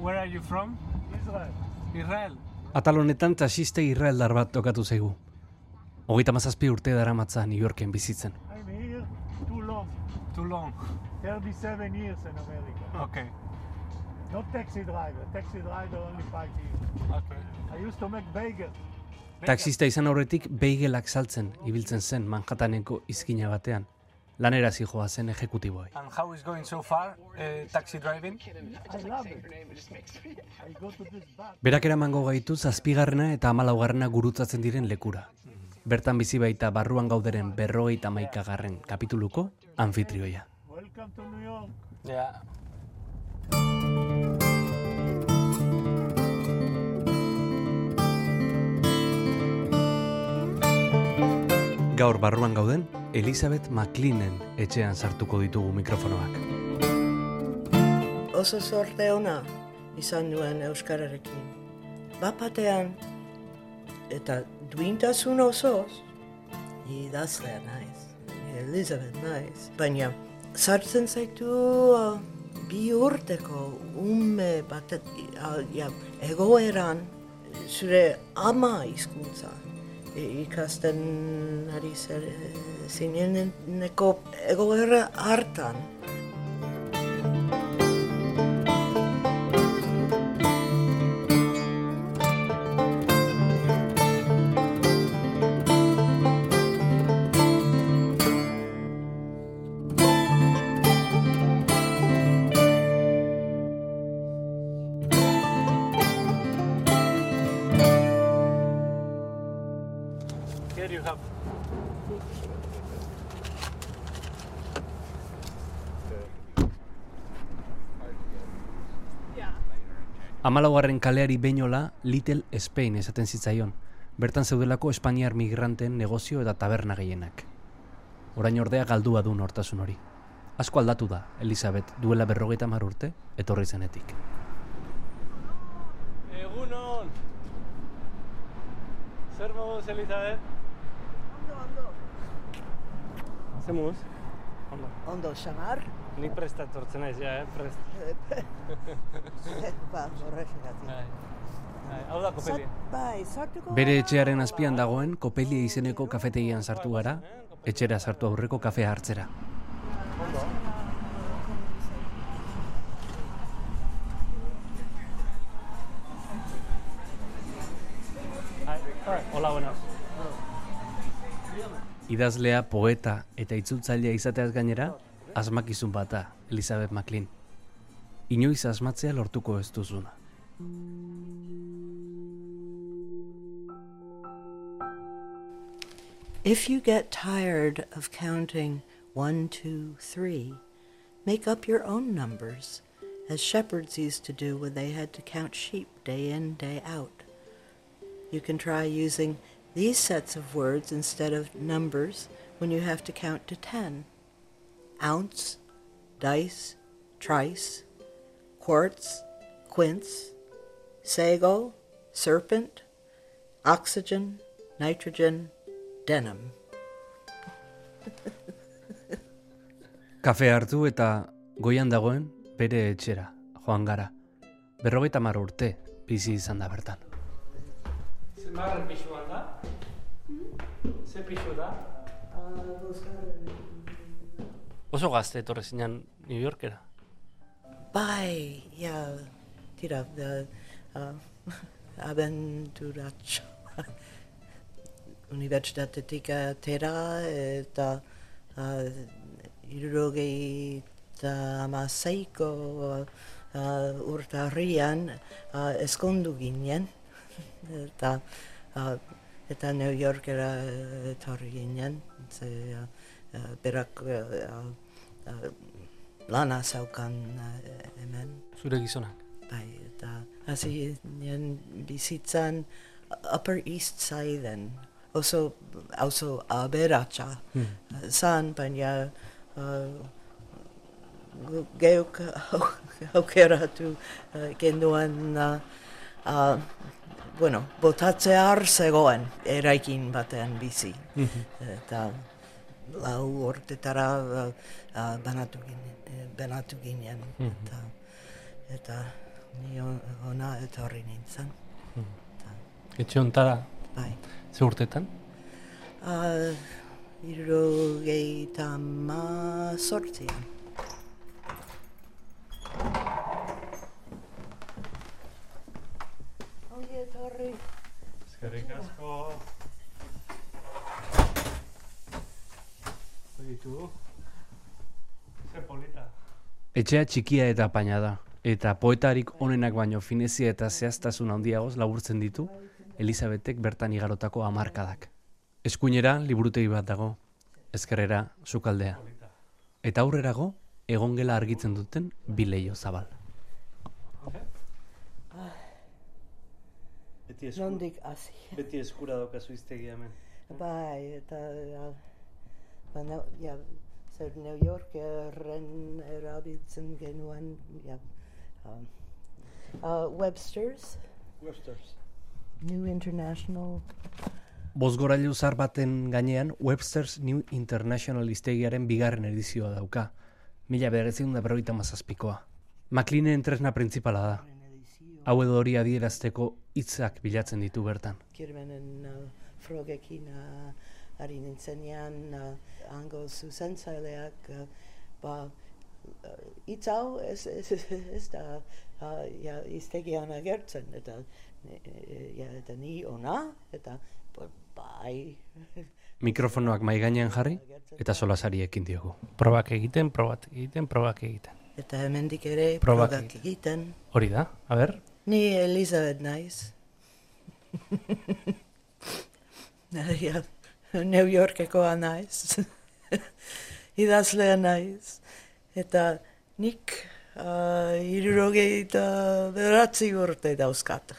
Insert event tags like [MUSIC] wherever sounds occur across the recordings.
Where are you from? Israel. Israel. Atal honetan taxiste Israeldar bat tokatu zaigu. Hogeita mazazpi urte dara matza New Yorken bizitzen. I'm here too long. Too long. 37 years in America. Okay. Not taxi driver. Taxi driver only five years. Okay. I used to make bagels. Taxista izan aurretik beigelak saltzen ibiltzen zen Manhattaneko izkina batean. Lanera zijoa zen ejekutiboei. And how is going so far, uh, taxi driving? Berak eramango gaitu zazpigarrena eta hamalaugarrena gurutzatzen diren lekura. Bertan bizi baita barruan gauderen berrogeita maikagarren kapituluko anfitrioia. Welcome to New York. Yeah. Gaur barruan gauden, Elizabeth McLeanen etxean sartuko ditugu mikrofonoak. Oso sorte ona izan nuen Euskararekin. Bapatean, eta duintasun osoz, idazlea naiz, Elizabeth naiz. Baina, sartzen zaitu uh, bi urteko ume batet, uh, ja, egoeran, zure ama hizkuntza ikasten ari zer, zineneko egoera hartan. Amalaugarren kaleari beinola Little Spain esaten zitzaion. Bertan zeudelako Espainiar migranten negozio eta taberna gehienak. Orain ordea galdua du nortasun hori. Asko aldatu da, Elizabeth duela berrogeita mar urte, etorri zenetik. Egunon. Zer moduz, Elizabeth? Zer moduz? Ondo. Ondo, xamar? Ni presta etortzen naiz, ja, eh? Prest. [LAUGHS] ba, horregatik. Bai. Bai, Hau da kopelia. Bai, sartuko Bere etxearen azpian dagoen Kopelia izeneko kafetegian sartu gara, etxera sartu aurreko kafea hartzera. Bai, Hola, buenas. Idazlea, poeta eta itzultzailea izateaz gainera, asmakizun bata, Elizabeth McLean. Inoiz asmatzea lortuko ez duzuna. If you get tired of counting one, two, three, make up your own numbers, as shepherds used to do when they had to count sheep day in, day out. You can try using these sets of words instead of numbers when you have to count to ten. Ounce, dice, trice, quartz, quince, sago, serpent, oxygen, nitrogen, denim. [LAUGHS] Kafe hartu eta goian dagoen bere etxera, joan gara. Berrogeita mar urte bizi izan da bertan. Zenbarren pixuan da? Ze pixu da? Oso gazte etorri zinan New Yorkera. Bai, ja, tira, da, uh, abenturatxo. Unibertsitatetik atera eta uh, irurogei eta amaseiko uh, urtarrian uh, eskondu ginen. eta, uh, eta New Yorkera etorri ginen. Ze, uh, berak uh, lana zaukan uh, hemen. Zure gizonak. Bai, eta hasi nien bizitzan Upper East Sideen. Oso, oso aberatsa zan, baina uh, geuk au- [LAUGHS] aukeratu uh, genuen uh, uh, bueno, botatzear zegoen eraikin batean bizi. Eta lau urtetara uh, uh, banatu ginen, eh, banatu ginen. Eta, eta ni on- ona etorri nintzen. Etxe ontara, Bai. ze urtetan? Uh, Irurogeita ma sortzian. Ongi etorri. Eskerrik asko. Ditu. Ze polita. Etxea txikia eta apaina da, eta poetarik onenak baino finezia eta zehaztasun handiagoz laburtzen ditu Elizabetek bertan igarotako hamarkadak. Eskuinera liburutegi bat dago, ezkerrera sukaldea. Eta aurrerago egongela argitzen duten bi leiho zabal. Beti, Nondik hasi. beti eskura daukazu iztegia hemen. Bai, eta ba, ne, ja, zer New Yorkeren erabiltzen genuen, ja, um, uh, Webster's, Websters. New International, Bozgorailu zar baten gainean Webster's New International iztegiaren bigarren edizioa dauka. Mila bederatzen da berrogeita mazazpikoa. McLeanen tresna printzipala da. Hau edo hori adierazteko hitzak bilatzen ditu bertan. kirmenen uh, frogekin uh, ari nintzenean uh, hango zuzentzaileak uh, ba uh, hitz hau ez, ez, ez da uh, ja, iztegian agertzen eta, ja, eta ni ona eta ba, bai. Mikrofonoak mai gainean jarri eta solasari ekin diogu. Probak egiten, probak egiten, probak egiten. eta hemendik ere Probak probak egiten. Hori da, a ber, ni Elizabeth naiz. [LAUGHS] Ja, [LAUGHS] New Yorkekoa naiz [LAUGHS] idazlea naiz eta nik uh, irurogeita beratzi urte dauzkat. [LAUGHS]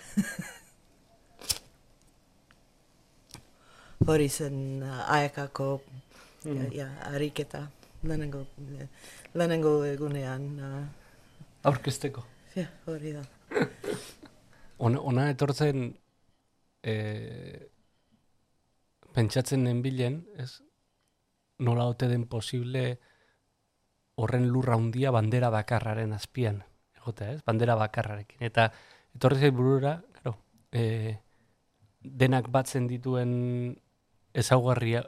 Hori zen uh, aekako ja, ja, ariketa lehenengo, lehenengo egunean uh, aurkezteko. ja, hori da. Ona, ona etortzen e, pentsatzen nenbilen, ez, nola ote den posible horren lurra handia bandera bakarraren azpian, egotea, ez? Bandera bakarrarekin. Eta etorri zait burura, claro, e, denak batzen dituen ezaugarria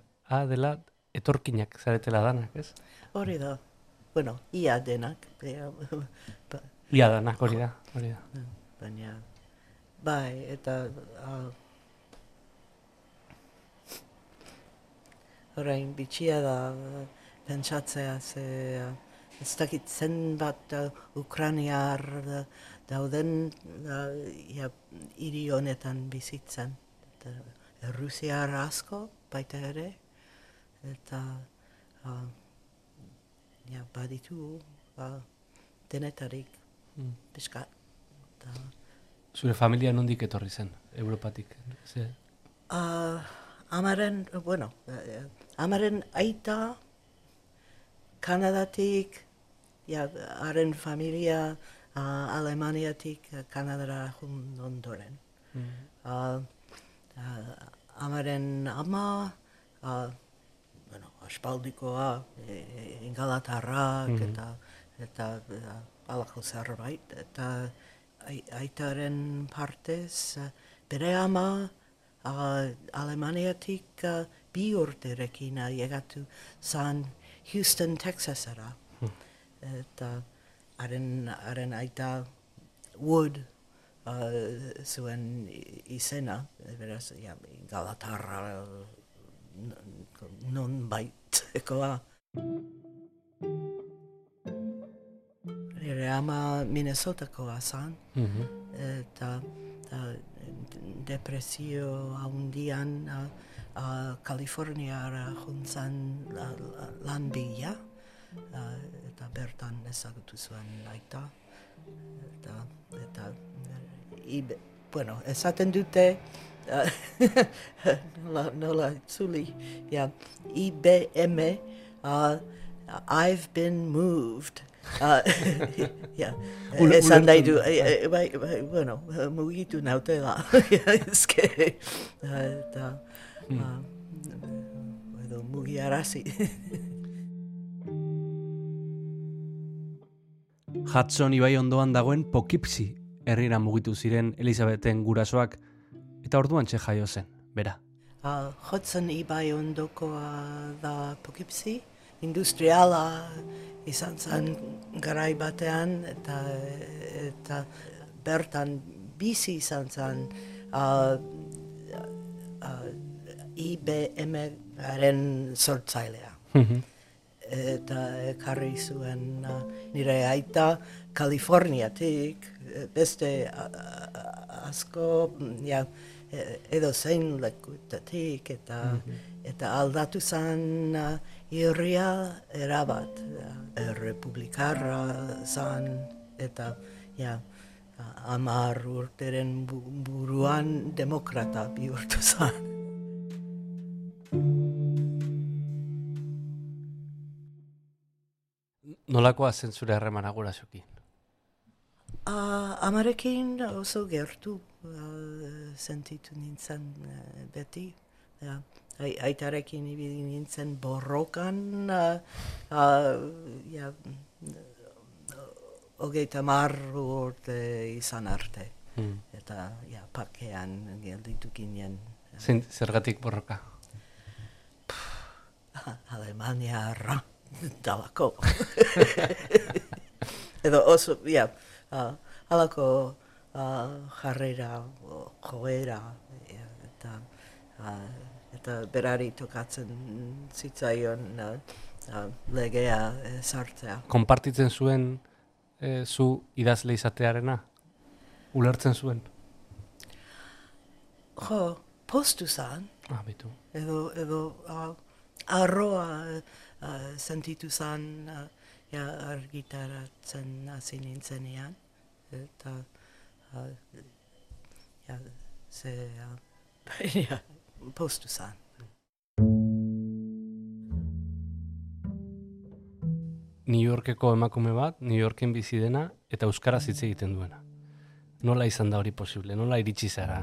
dela etorkinak zaretela danak, ez? hori da bueno, ia denak Ia danak, hori da, hori da. baina bai eta uh, orain bitxia da pentsatzea ze ez dakit zenbat uh, Ukraniar dauden uh, ja, hiri honetan bizitzen eta Errusiar asko baita ere eta uh, ja, baditu uh, denetarik Mm. eta Zure familia nondik etorri zen, Europatik? Ze, Uh, amaren, bueno, uh, amaren aita Kanadatik, ja, haren familia uh, Alemaniatik uh, Kanadara jun ondoren. Uh, uh, amaren ama, uh, bueno, aspaldikoa, e, ingalatarrak Mhm. eta, eta uh, alako zerbait, eta ai- aitaren partez, uh, bere ama uh, Alemaniatik uh, bi urterekin uh, zan Houston, Texasera. Eta haren, haren aita Wood uh, zuen izena, beraz, ja, Galatarra non baitekoa. Nire ama Minnesotakoa zan, Mhm. eta eta depresio handian uh, uh, Kaliforniara juntzan uh, lan bila uh, eta bertan ezagutu zuen aita eta, eta ibe, bueno, esaten dute uh, [LAUGHS] nola, nola zuli ja, IBM uh, I've been moved uh, ja, esan nahi du, bai, bai, bueno, mugitu nautela, eh, eta, uh, edo mugiarazi. Hudson ibai ondoan dagoen Poughkeepsie herrira mugitu ziren Elizabeten gurasoak, eta orduan txe jaio zen, bera. Uh, jotzen ibai ondokoa da pokipsi, industriala izan zen garai batean, eta, eta bertan bizi izan zen uh, uh, IBM-aren sortzailea. eta ekarri zuen uh, nire aita Kaliforniatik, eh, beste a- asko, mm, ja, e- edo zein lekutatik, eta, eta aldatu zen uh, irria erabat, uh, republikarra zen, eta ja, amar urteren bu- buruan demokrata bihurtu zen. Nolakoa zen zure harremana gurasokin? Uh, amarekin oso gertu uh, sentitu nintzen uh, beti. Ja, aitarekin ibili nintzen borrokan, uh, uh, ja, hogeita mar urte izan arte. Hmm. Eta ja, pakean gelditu ginen. Zergatik borroka? Alemania dalako. [LAUGHS] Edo oso, ja, uh, halako uh, jarrera, joera, ja, eta, uh, eta berari tokatzen zitzaion uh, uh, legea uh, sartzea. Konpartitzen zuen eh, zu idazle izatearena? Ulertzen zuen? Jo, postu zan, Ah, bitu. edo, edo uh, arroa uh, sentitu zan uh, ja, argitaratzen hasi nintzenean. Eta, uh, ja, ze, uh, [LAUGHS] ja, postu zan. New Yorkeko emakume bat, New Yorken bizi dena eta euskaraz hitz egiten duena. Nola izan da hori posible? Nola iritsi zara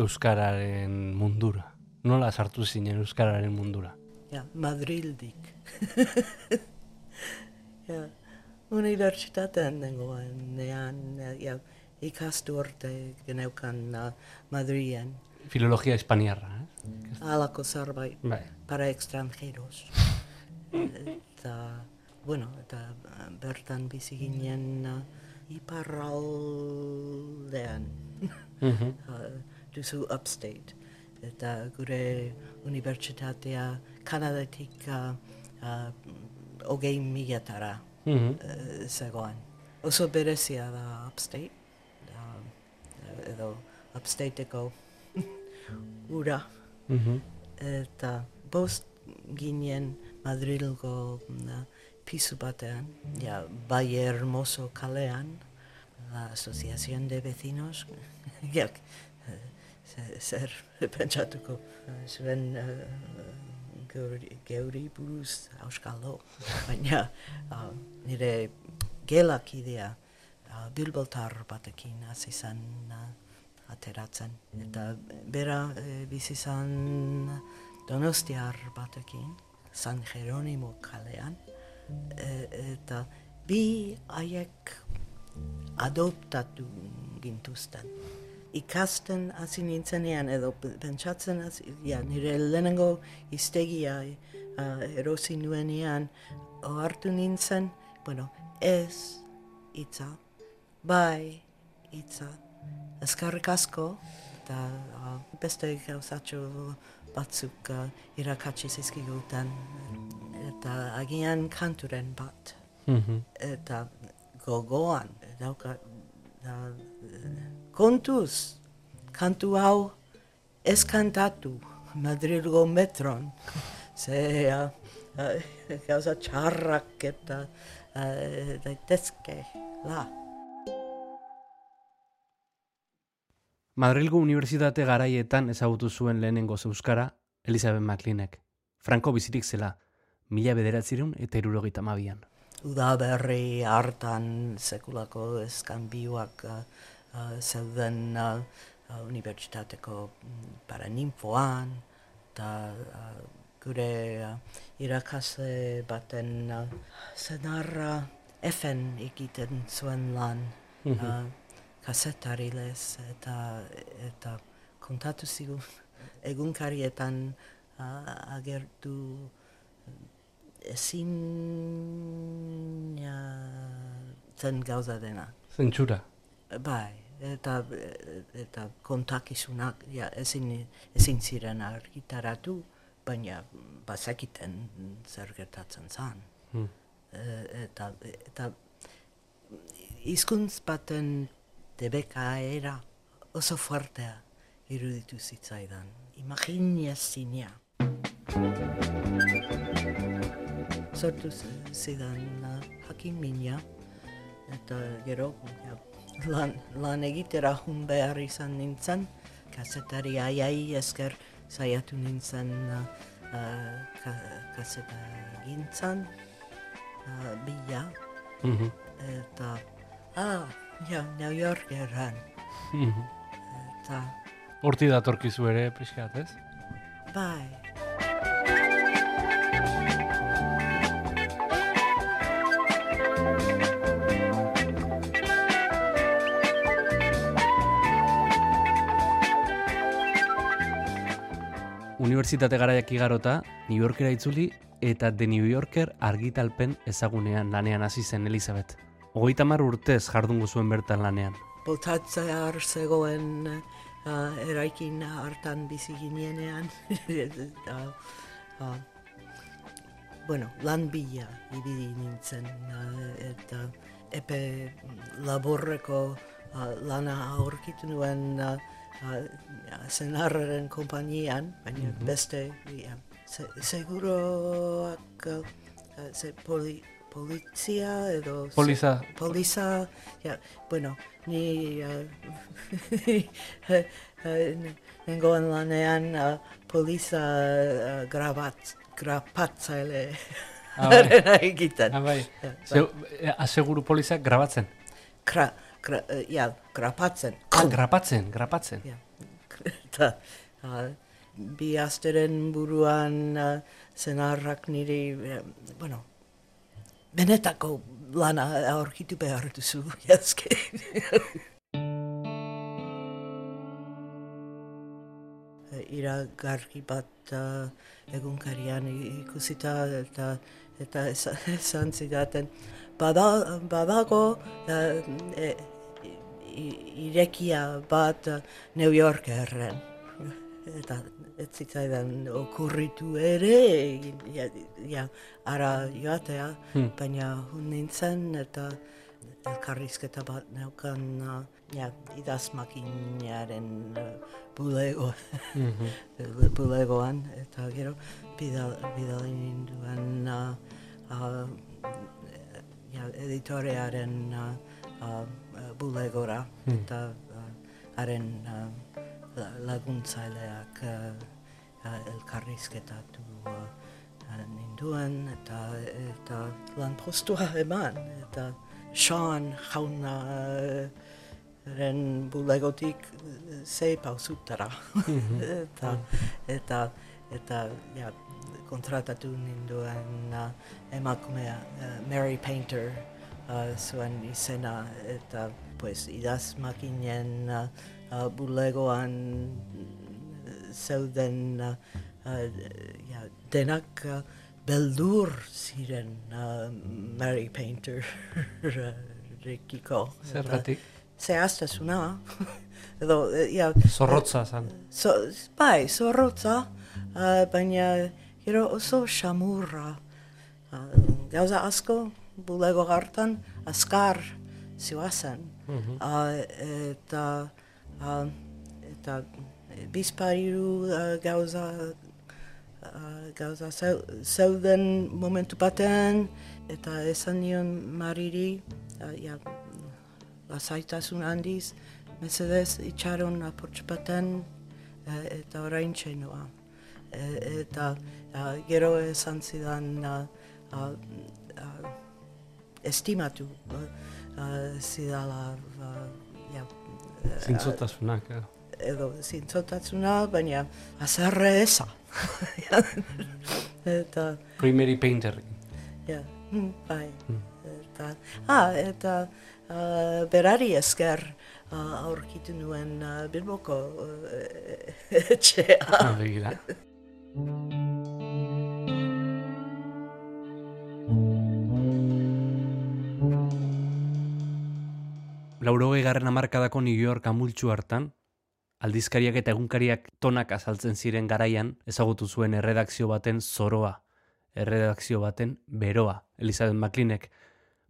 euskararen mundura? Nola sartu zinen euskararen mundura? Ja, Madrildik. [LAUGHS] ja, unibertsitatean nengoen, nean, ja, ikastu urte geneukan uh, Madrilen, Filologia hispaniarra, eh? halako zerbait. Bai. para extranjeros. eta, bueno, eta uh, bertan bizi ginen uh, iparraldean, uh, [LAUGHS] duzu upstate. Eta gure unibertsitatea Kanadatik uh, hogei milatara Mhm. uh, zegoen. Oso berezia da upstate, uh, edo upstateko ura Mhm. eta bost ginen Madrilgo na, pisu batean, ja, Valle Hermoso kalean, la Asociación de Vecinos, [LAUGHS] ja, eh, ze- zer pentsatuko, eh, zuen uh, geuri, geuri buruz auskaldo, [LAUGHS] baina uh, nire gelakidea uh, bilboltar batekin hasi uh, ateratzen. Eta bera e, bizi zen donostiar batekin, San Jeronimo kalean, e, eta bi haiek adoptatu gintuzten. Ikasten hasi nintzenean edo pentsatzen hasi, ja, nire lehenengo iztegia uh, erosi nuenean, ohartu nintzen, bueno, ez hitza, bai hitza, eskarrik asko, eta uh, beste gauzatxo batzuk uh, irakatsi zizkiguten, eta agian kanturen bat, Mhm. eta gogoan, dauka, da, kontuz, kantu hau ez kantatu Madrilgo metron, ze uh, uh, gauza txarrak eta uh, daitezke, la. Madrilgo Unibertsitate garaietan ezagutu zuen lehenengo euskara Elizabeth McLeanek. Franco bizirik zela, mila bederatzireun eta irurogeita mabian. udaberri hartan sekulako eskanbioak uh, uh, zeuden uh, unibertsitateko mm, paraninfoan, eta uh, gure uh, irakasle baten uh, senarra efen egiten zuen lan. uh, kasetari lez eta, eta kontatu zigun egunkarietan uh, agertu ezin zen gauza dena. Zentsura. Bai, eta, eta kontakizunak ja, ezin, ezin ziren argitaratu, baina bazakiten zer gertatzen zen. Hmm. E, eta, eta hizkuntz baten debeka era oso fuertea iruditu zitzaidan. Imaginezina. Sortu z- zidan uh, jakin mina, eta gero ja, lan, lan egitera jun behar izan nintzen, kasetari aiai esker saiatu nintzen uh, ka, kaseta gintzan, uh, bila, Mhm. eta, ah, ja, New York erran, Mhm. eta, Horti datorkizu ere, pixkat, ez? bai, Unibertsitate garaiak igarota, New Yorkera itzuli eta The New Yorker argitalpen ezagunean lanean hasi zen Elizabeth. Hogeita mar urtez jardungo zuen bertan lanean. botatzear zegoen uh, eraikin hartan bizi ginenean. eta, [LAUGHS] uh, bueno, lan bila ibili nintzen uh, eta epe laborreko uh, lana aurkitu nuen uh, uh, zenarraren konpainian, baina beste, ja, se, seguroak, uh, uh, ze poli, polizia edo... ze- Poliza. Poliza, ja, bueno, ni [LAUGHS] uh, uh, nengoen lanean uh, poliza uh, grabat, grapatzaile Ah, bai. arena egiten. Ah, bai. Ja, eh, aseguru polizak grabatzen. Gra, gra, uh, ja, grapatzen. Ah, grapatzen, grapatzen. Ja. Eta [LAUGHS] uh, bi asteren buruan uh, zenarrak niri, eh, bueno, benetako lana aurkitu behar [LAUGHS] duzu, jazke. iragarki bat uh, egunkarian ikusita eta eta esa- esan zidaten bada, badago uh, e, irekia bat uh, New Yorkerren eta ez zitzaidan okurritu ere ja, ja, ara joatea Hmm. baina hun nintzen eta elkarrizketa bat neukan ja, idazmakinaren uh, bulego, Mhm. [LAUGHS] bulegoan eta gero bidal, bidali ninduen uh, uh, ja, editorearen uh, bulegora Hmm. eta haren laguntzaileak uh, uh, elkarrizketatu uh, uh, ninduen eta, eta lan postua eman eta Sean jauna ren bulegotik uh, ze pausutara. [LAUGHS] Eta, eta, eta ja, kontratatu ninduen uh, emakumea uh, Mary Painter uh, zuen izena eta pues idaz makinen uh, uh, bulegoan uh, zeuden uh, uh, ja, denak uh, beldur ziren uh, Mary Painter [LAUGHS] rekiko. Zergatik? Zehaztasuna, [LAUGHS] edo, ja, Zorrotza zan. So, bai, zorrotza, uh, baina gero oso xamurra. Uh, gauza asko, bulego hartan, askar ziuazen. Mhm. Uh, eta, uh, eta bizpairu uh, gauza, uh, gauza zeu, zeuden momentu batean, eta esan nion mariri, uh, ja, lasaitasun handiz, mesedez itxaron apurtx baten, eh, eta orain txenoa. E, eta uh, gero esan zidan uh, uh, uh, estimatu uh, uh, zidala uh, ja, Zintzotasunak. eh. edo zintzotatzuna, baina azarre eza. [LAUGHS] eta, Primary painter. ja, mm, bai. Mm. Eta, ah, eta uh, berari esker uh, aurkitu nuen uh, Bilboko uh, etxea. Ah, [LAUGHS] Laurogei garren amarkadako New York amultxu hartan, aldizkariak eta egunkariak tonak azaltzen ziren garaian, ezagutu zuen erredakzio baten zoroa, erredakzio baten beroa, Elizabeth McLeanek.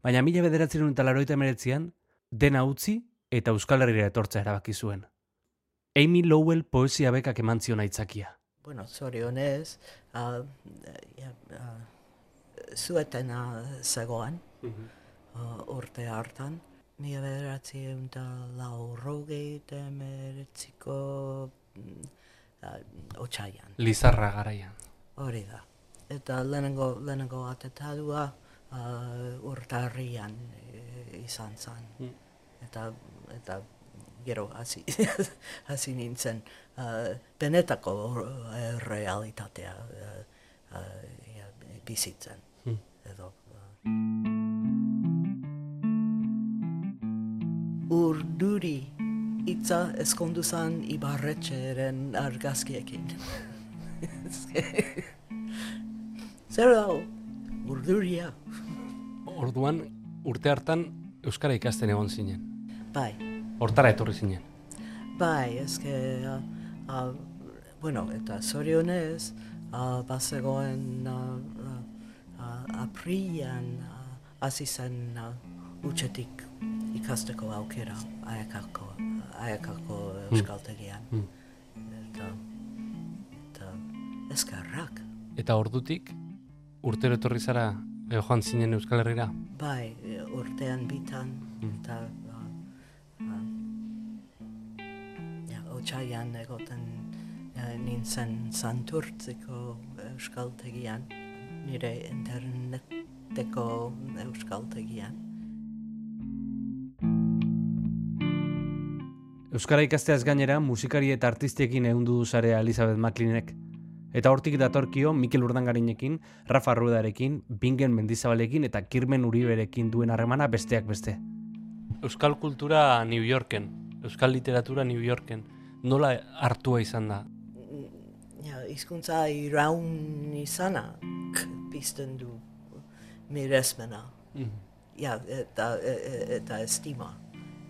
Baina mila bederatzen eta laroita emeretzian, dena utzi eta Euskal Herriera etortzea erabaki zuen. Amy Lowell poesia bekak eman zion aitzakia. Bueno, zorionez, uh, ja, uh, zuetena zegoen uh, urte hartan. Mila bederatzi eta lau rogei emeretziko mm, otxaian. Lizarra garaian. Hori da. Eta lehenengo, lehenengo atetadua uh, urtarrian e, izan zen. Mm. Eta, eta gero hasi, [LAUGHS] hasi nintzen uh, benetako realitatea uh, uh, bizitzen. Mm. Edo, uh. Urduri hitza eskondu zen ibarretxeren argazkiekin. [LAUGHS] Zer dago? Urduria. Orduan, urte hartan, Euskara ikasten egon zinen. Bai, Hortara etorri zinen. bai, eske, uh, uh, bueno, eta zorionez, uh, bazegoen uh, uh, aprian uh, hasi zen uh, utxetik ikasteko aukera aiakako, aiakako euskaltegian. Mm. Eta, eta eskarrak. Eta ordutik, urtero etorri zara, eh, joan zinen Euskal Herrira. Bai, urtean bitan, Mm. eta uh, uh, ja, otxaian egoten uh, nintzen santurtziko euskaltegian, nire interneteko euskaltegian. Euskara ikasteaz gainera, musikari eta artistiekin ehundu du zarea Elizabeth McLeanek. Eta hortik datorkio Mikel Urdangarinekin, Rafa Rudarekin, Bingen Mendizabalekin eta Kirmen Uriberekin duen harremana besteak beste. Euskal kultura New Yorken, Euskal literatura New Yorken, nola hartua izan da? Ja, hizkuntza iraun izanak pizten du miresmena. ja, eta, e- e- eta estima.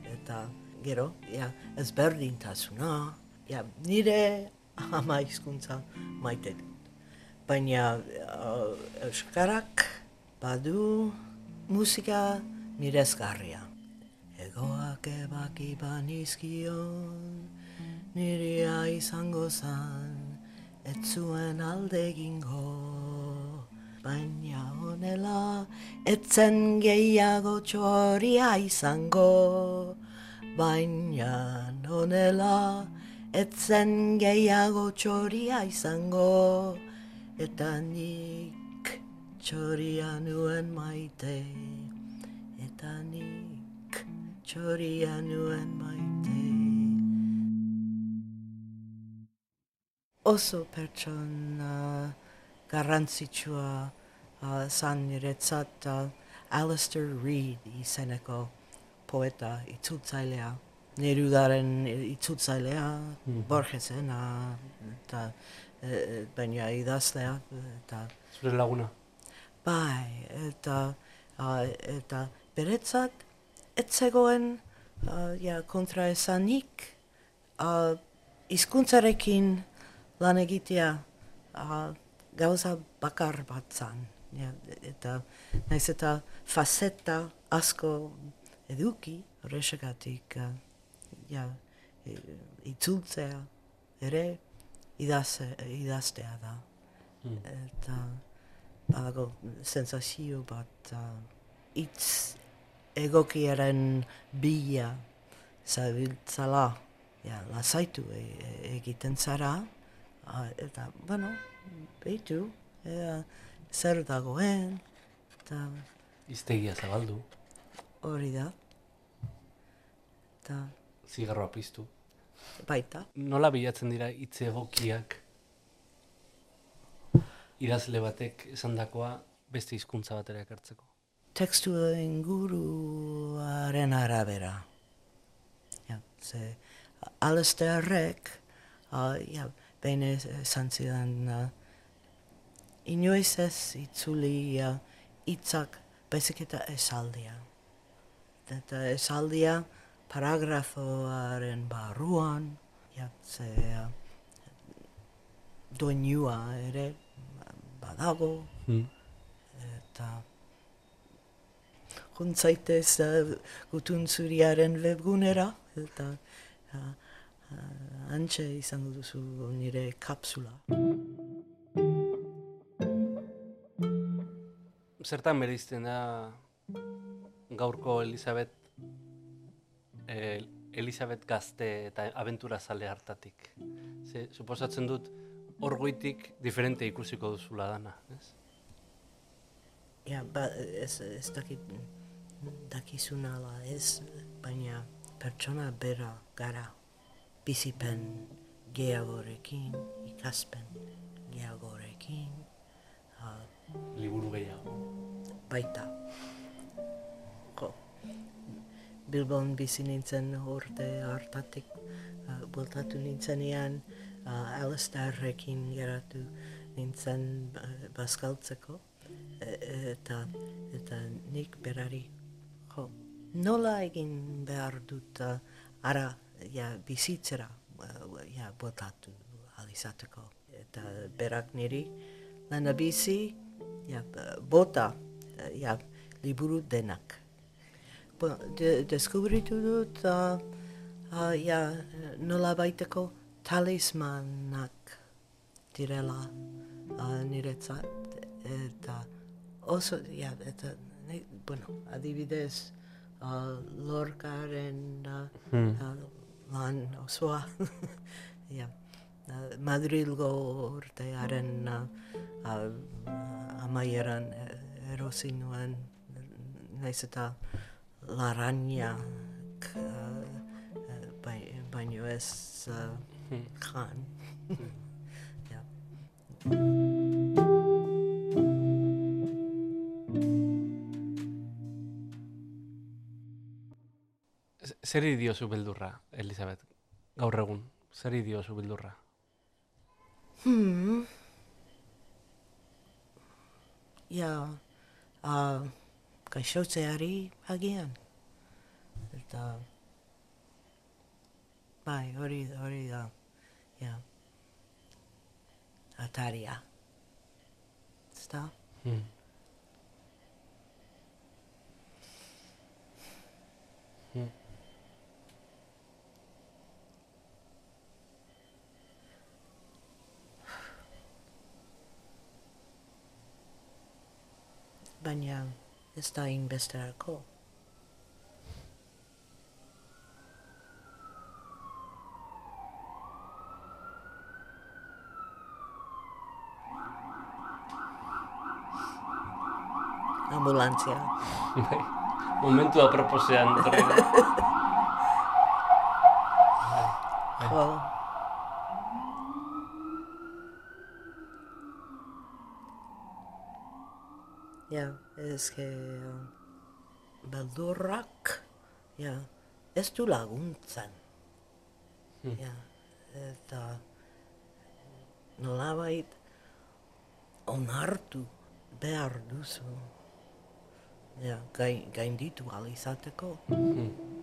Eta gero, ja, ezberdintasuna, ja, nire ama hizkuntza maite dut. Baina uh, euskarak badu musika miresgarria. Egoak ebaki banizkion, nirea izango zan, ez zuen alde egingo. Baina honela, etzen gehiago txoria izango. Baina honela, etzen gehiago txoria izango. Eta nik txoria nuen maite. Eta nik txoria nuen maite. Oso pertsona garrantzitsua uh, zan niretzat uh, Alistair Reed izeneko poeta itzultzailea. Nerudaren itzultzailea, Borgesena, eta e, baina idazlea, eta Zure laguna. Bai, eta, uh, eta beretzat, ez zegoen uh, ja, kontra esanik uh, izkuntzarekin lan egitea uh, gauza bakar bat zan. Ja, eta naiz eta faceta asko eduki, horrexegatik uh, ja, e, itzultzea ere idazte, idaztea da. Mm. Eta badago sensazio bat uh, itz egokiaren bila zabiltzala ja, lasaitu e, e- egiten zara uh, eta, bueno, behitu ea, zer dagoen eta Iztegia zabaldu, hori da eta zigarroa piztu. baita Nola bilatzen dira hitz egokiak idazle batek esandakoa beste hizkuntza batera ekartzeko? tekstua inguruaren arabera. Ja, se Alastairrek, uh, ja, bene esan zidan, uh, inoiz ez itzuli uh, itzak baizik eta esaldia. Eta esaldia paragrafoaren barruan, ja, ze uh, doinua ere badago, Hmm. eta juntzaitez uh, gutun zuriaren webgunera, eta uh, uh, antxe izango duzu nire kapsula. Zertan bereizten da gaurko Elizabeth eh, Elizabeth gazte eta abentura zale hartatik. Ze, suposatzen dut hor goitik diferente ikusiko duzula dana, ez? Ja, ba, ez, ez dakit dakizun ala ez, baina pertsona bera gara bizipen geagorekin, ikaspen geagorekin, uh, Liburu gehiago. baita. Bilbon bizi nintzen urte hartatik, uh, bueltatu nintzenean, uh, Alistairrekin geratu nintzen uh, bazkaltzeko, e- eta, eta nik berari, jo, nola egin behar dut uh, ara ja, bizitzera uh, ja, bueltatu alizateko. Eta berak niri, lana bizi, ja, bota, ja, liburu denak. De, deskubritu dut, uh, uh, ja, nola baiteko talismanak direla uh, niretzat, eta oso, ja, eta, ne, bueno, adibidez, uh, lorkaren uh, Hmm. uh, lan osoa, [LAUGHS] ja, uh, Madrilgo urtearen uh, uh, amaieran eh, erosi nuen, naiz eta larainak, uh, uh, bai- baino ez uh, Hmm. kan. [LAUGHS] ja. Z- Zer diozu beldurra, Elizabeth? Gaur egun, zer diozu beldurra? Hmm. Ja, uh, gaixotzeari agian. Eta, bai, hori, hori da, ja, ataria. Ezta? Hmm. Hmm. Baina ez da inbesterako. Ambulantzia. Bai. Momentu aproposean. etorri da. Jo. Ja, uh, beldurrak, ja, ez du laguntzen. Hmm. Ja, eta nolabait onartu behar duzu. Ja, gain, gainditu alizateko. Hmm.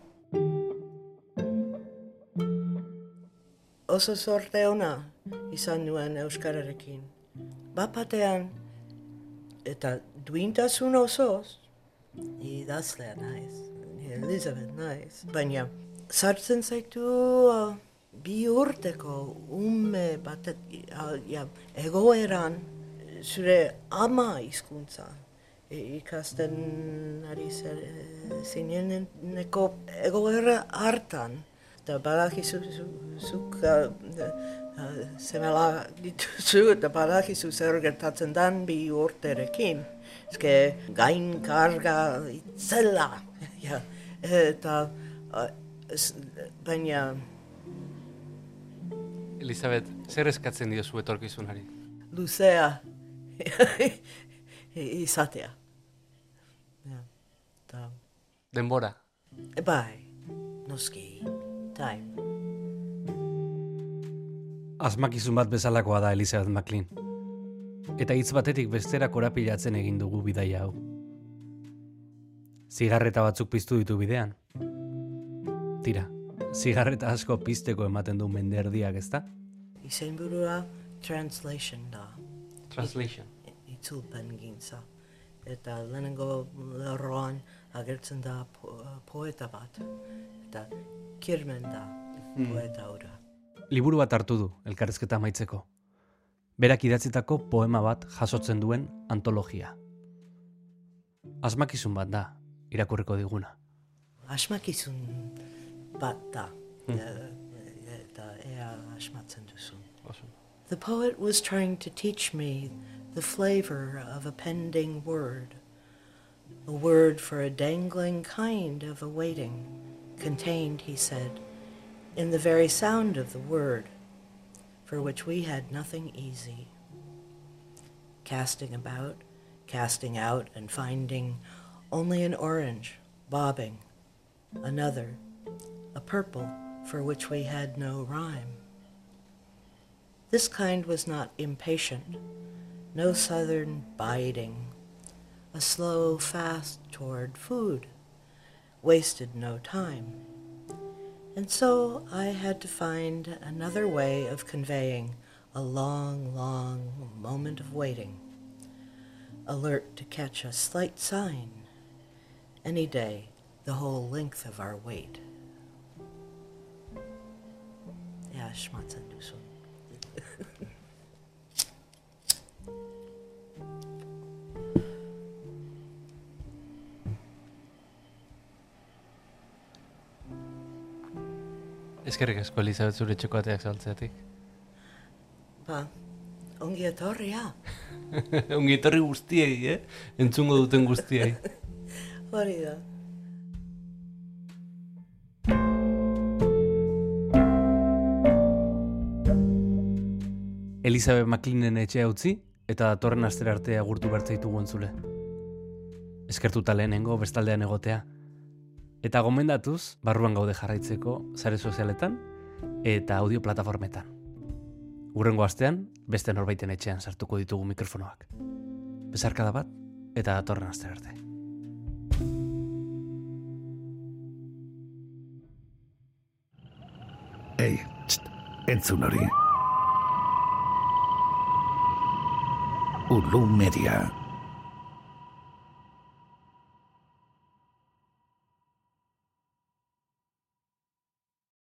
oso sorte ona izan nuen Euskararekin. Bapatean, eta duintasun osoz, idazlea naiz, Elizabeth naiz, baina sartzen zaitu uh, bi urteko ume batet, uh, ja, egoeran zure ama hizkuntza i- ikasten ari zer, zineneko egoera hartan. Eta badakizu zu- zuk uh, uh, zemela dituzu eta badakizu zer gertatzen dan bi urterekin. Ezke gain karga itzela. [LAUGHS] ja. Eta baina Elizabeth, zer eskatzen diozu etorkizunari? luzea [LAUGHS] izatea. Ja. Eta, Denbora. bai, noski, type. Asmakizun bat bezalakoa da Elizabeth McLean. Eta hitz batetik bestera korapilatzen egin dugu bidaia hau. Zigarreta batzuk piztu ditu bidean. Tira, zigarreta asko pizteko ematen du menderdiak ezta? Izenburua translation da. Translation. Itzulpen gintza. Eta lehenengo lerroan agertzen da po poeta bat. Eta kirmen da poeta ura. Liburu bat hartu du, elkarrezketa amaitzeko. Berak idatzitako poema bat jasotzen duen antologia. Asmakizun bat da, irakurriko diguna. Asmakizun bat da. Eh, Eta ea asmatzen duzun. Oso. The poet was trying to teach me the flavor of a pending word, a word for a dangling kind of awaiting, contained, he said, in the very sound of the word, for which we had nothing easy. Casting about, casting out, and finding only an orange, bobbing, another, a purple, for which we had no rhyme. This kind was not impatient, no southern biding, a slow fast toward food, wasted no time. And so I had to find another way of conveying a long, long moment of waiting, alert to catch a slight sign, any day, the whole length of our wait. Du so. Eskerrik asko Elizabeth zure txeko ateak saltzeatik. Ba, ongi etorria. [LAUGHS] Ongi etorri guztiei, eh? Entzungo duten guztiei. [LAUGHS] Hori da. Elizabeth McLeanen etxea utzi eta datorren astera arte agurtu bertzaitu entzule. Eskertuta lehenengo bestaldean egotea. Eta gomendatuz, barruan gaude jarraitzeko sare sozialetan eta audio plataformetan. Urrengo astean, beste norbaiten etxean sartuko ditugu mikrofonoak. Bezarkada bat eta datorren astera arte. Ei, txt, entzun hori. Ulu Media.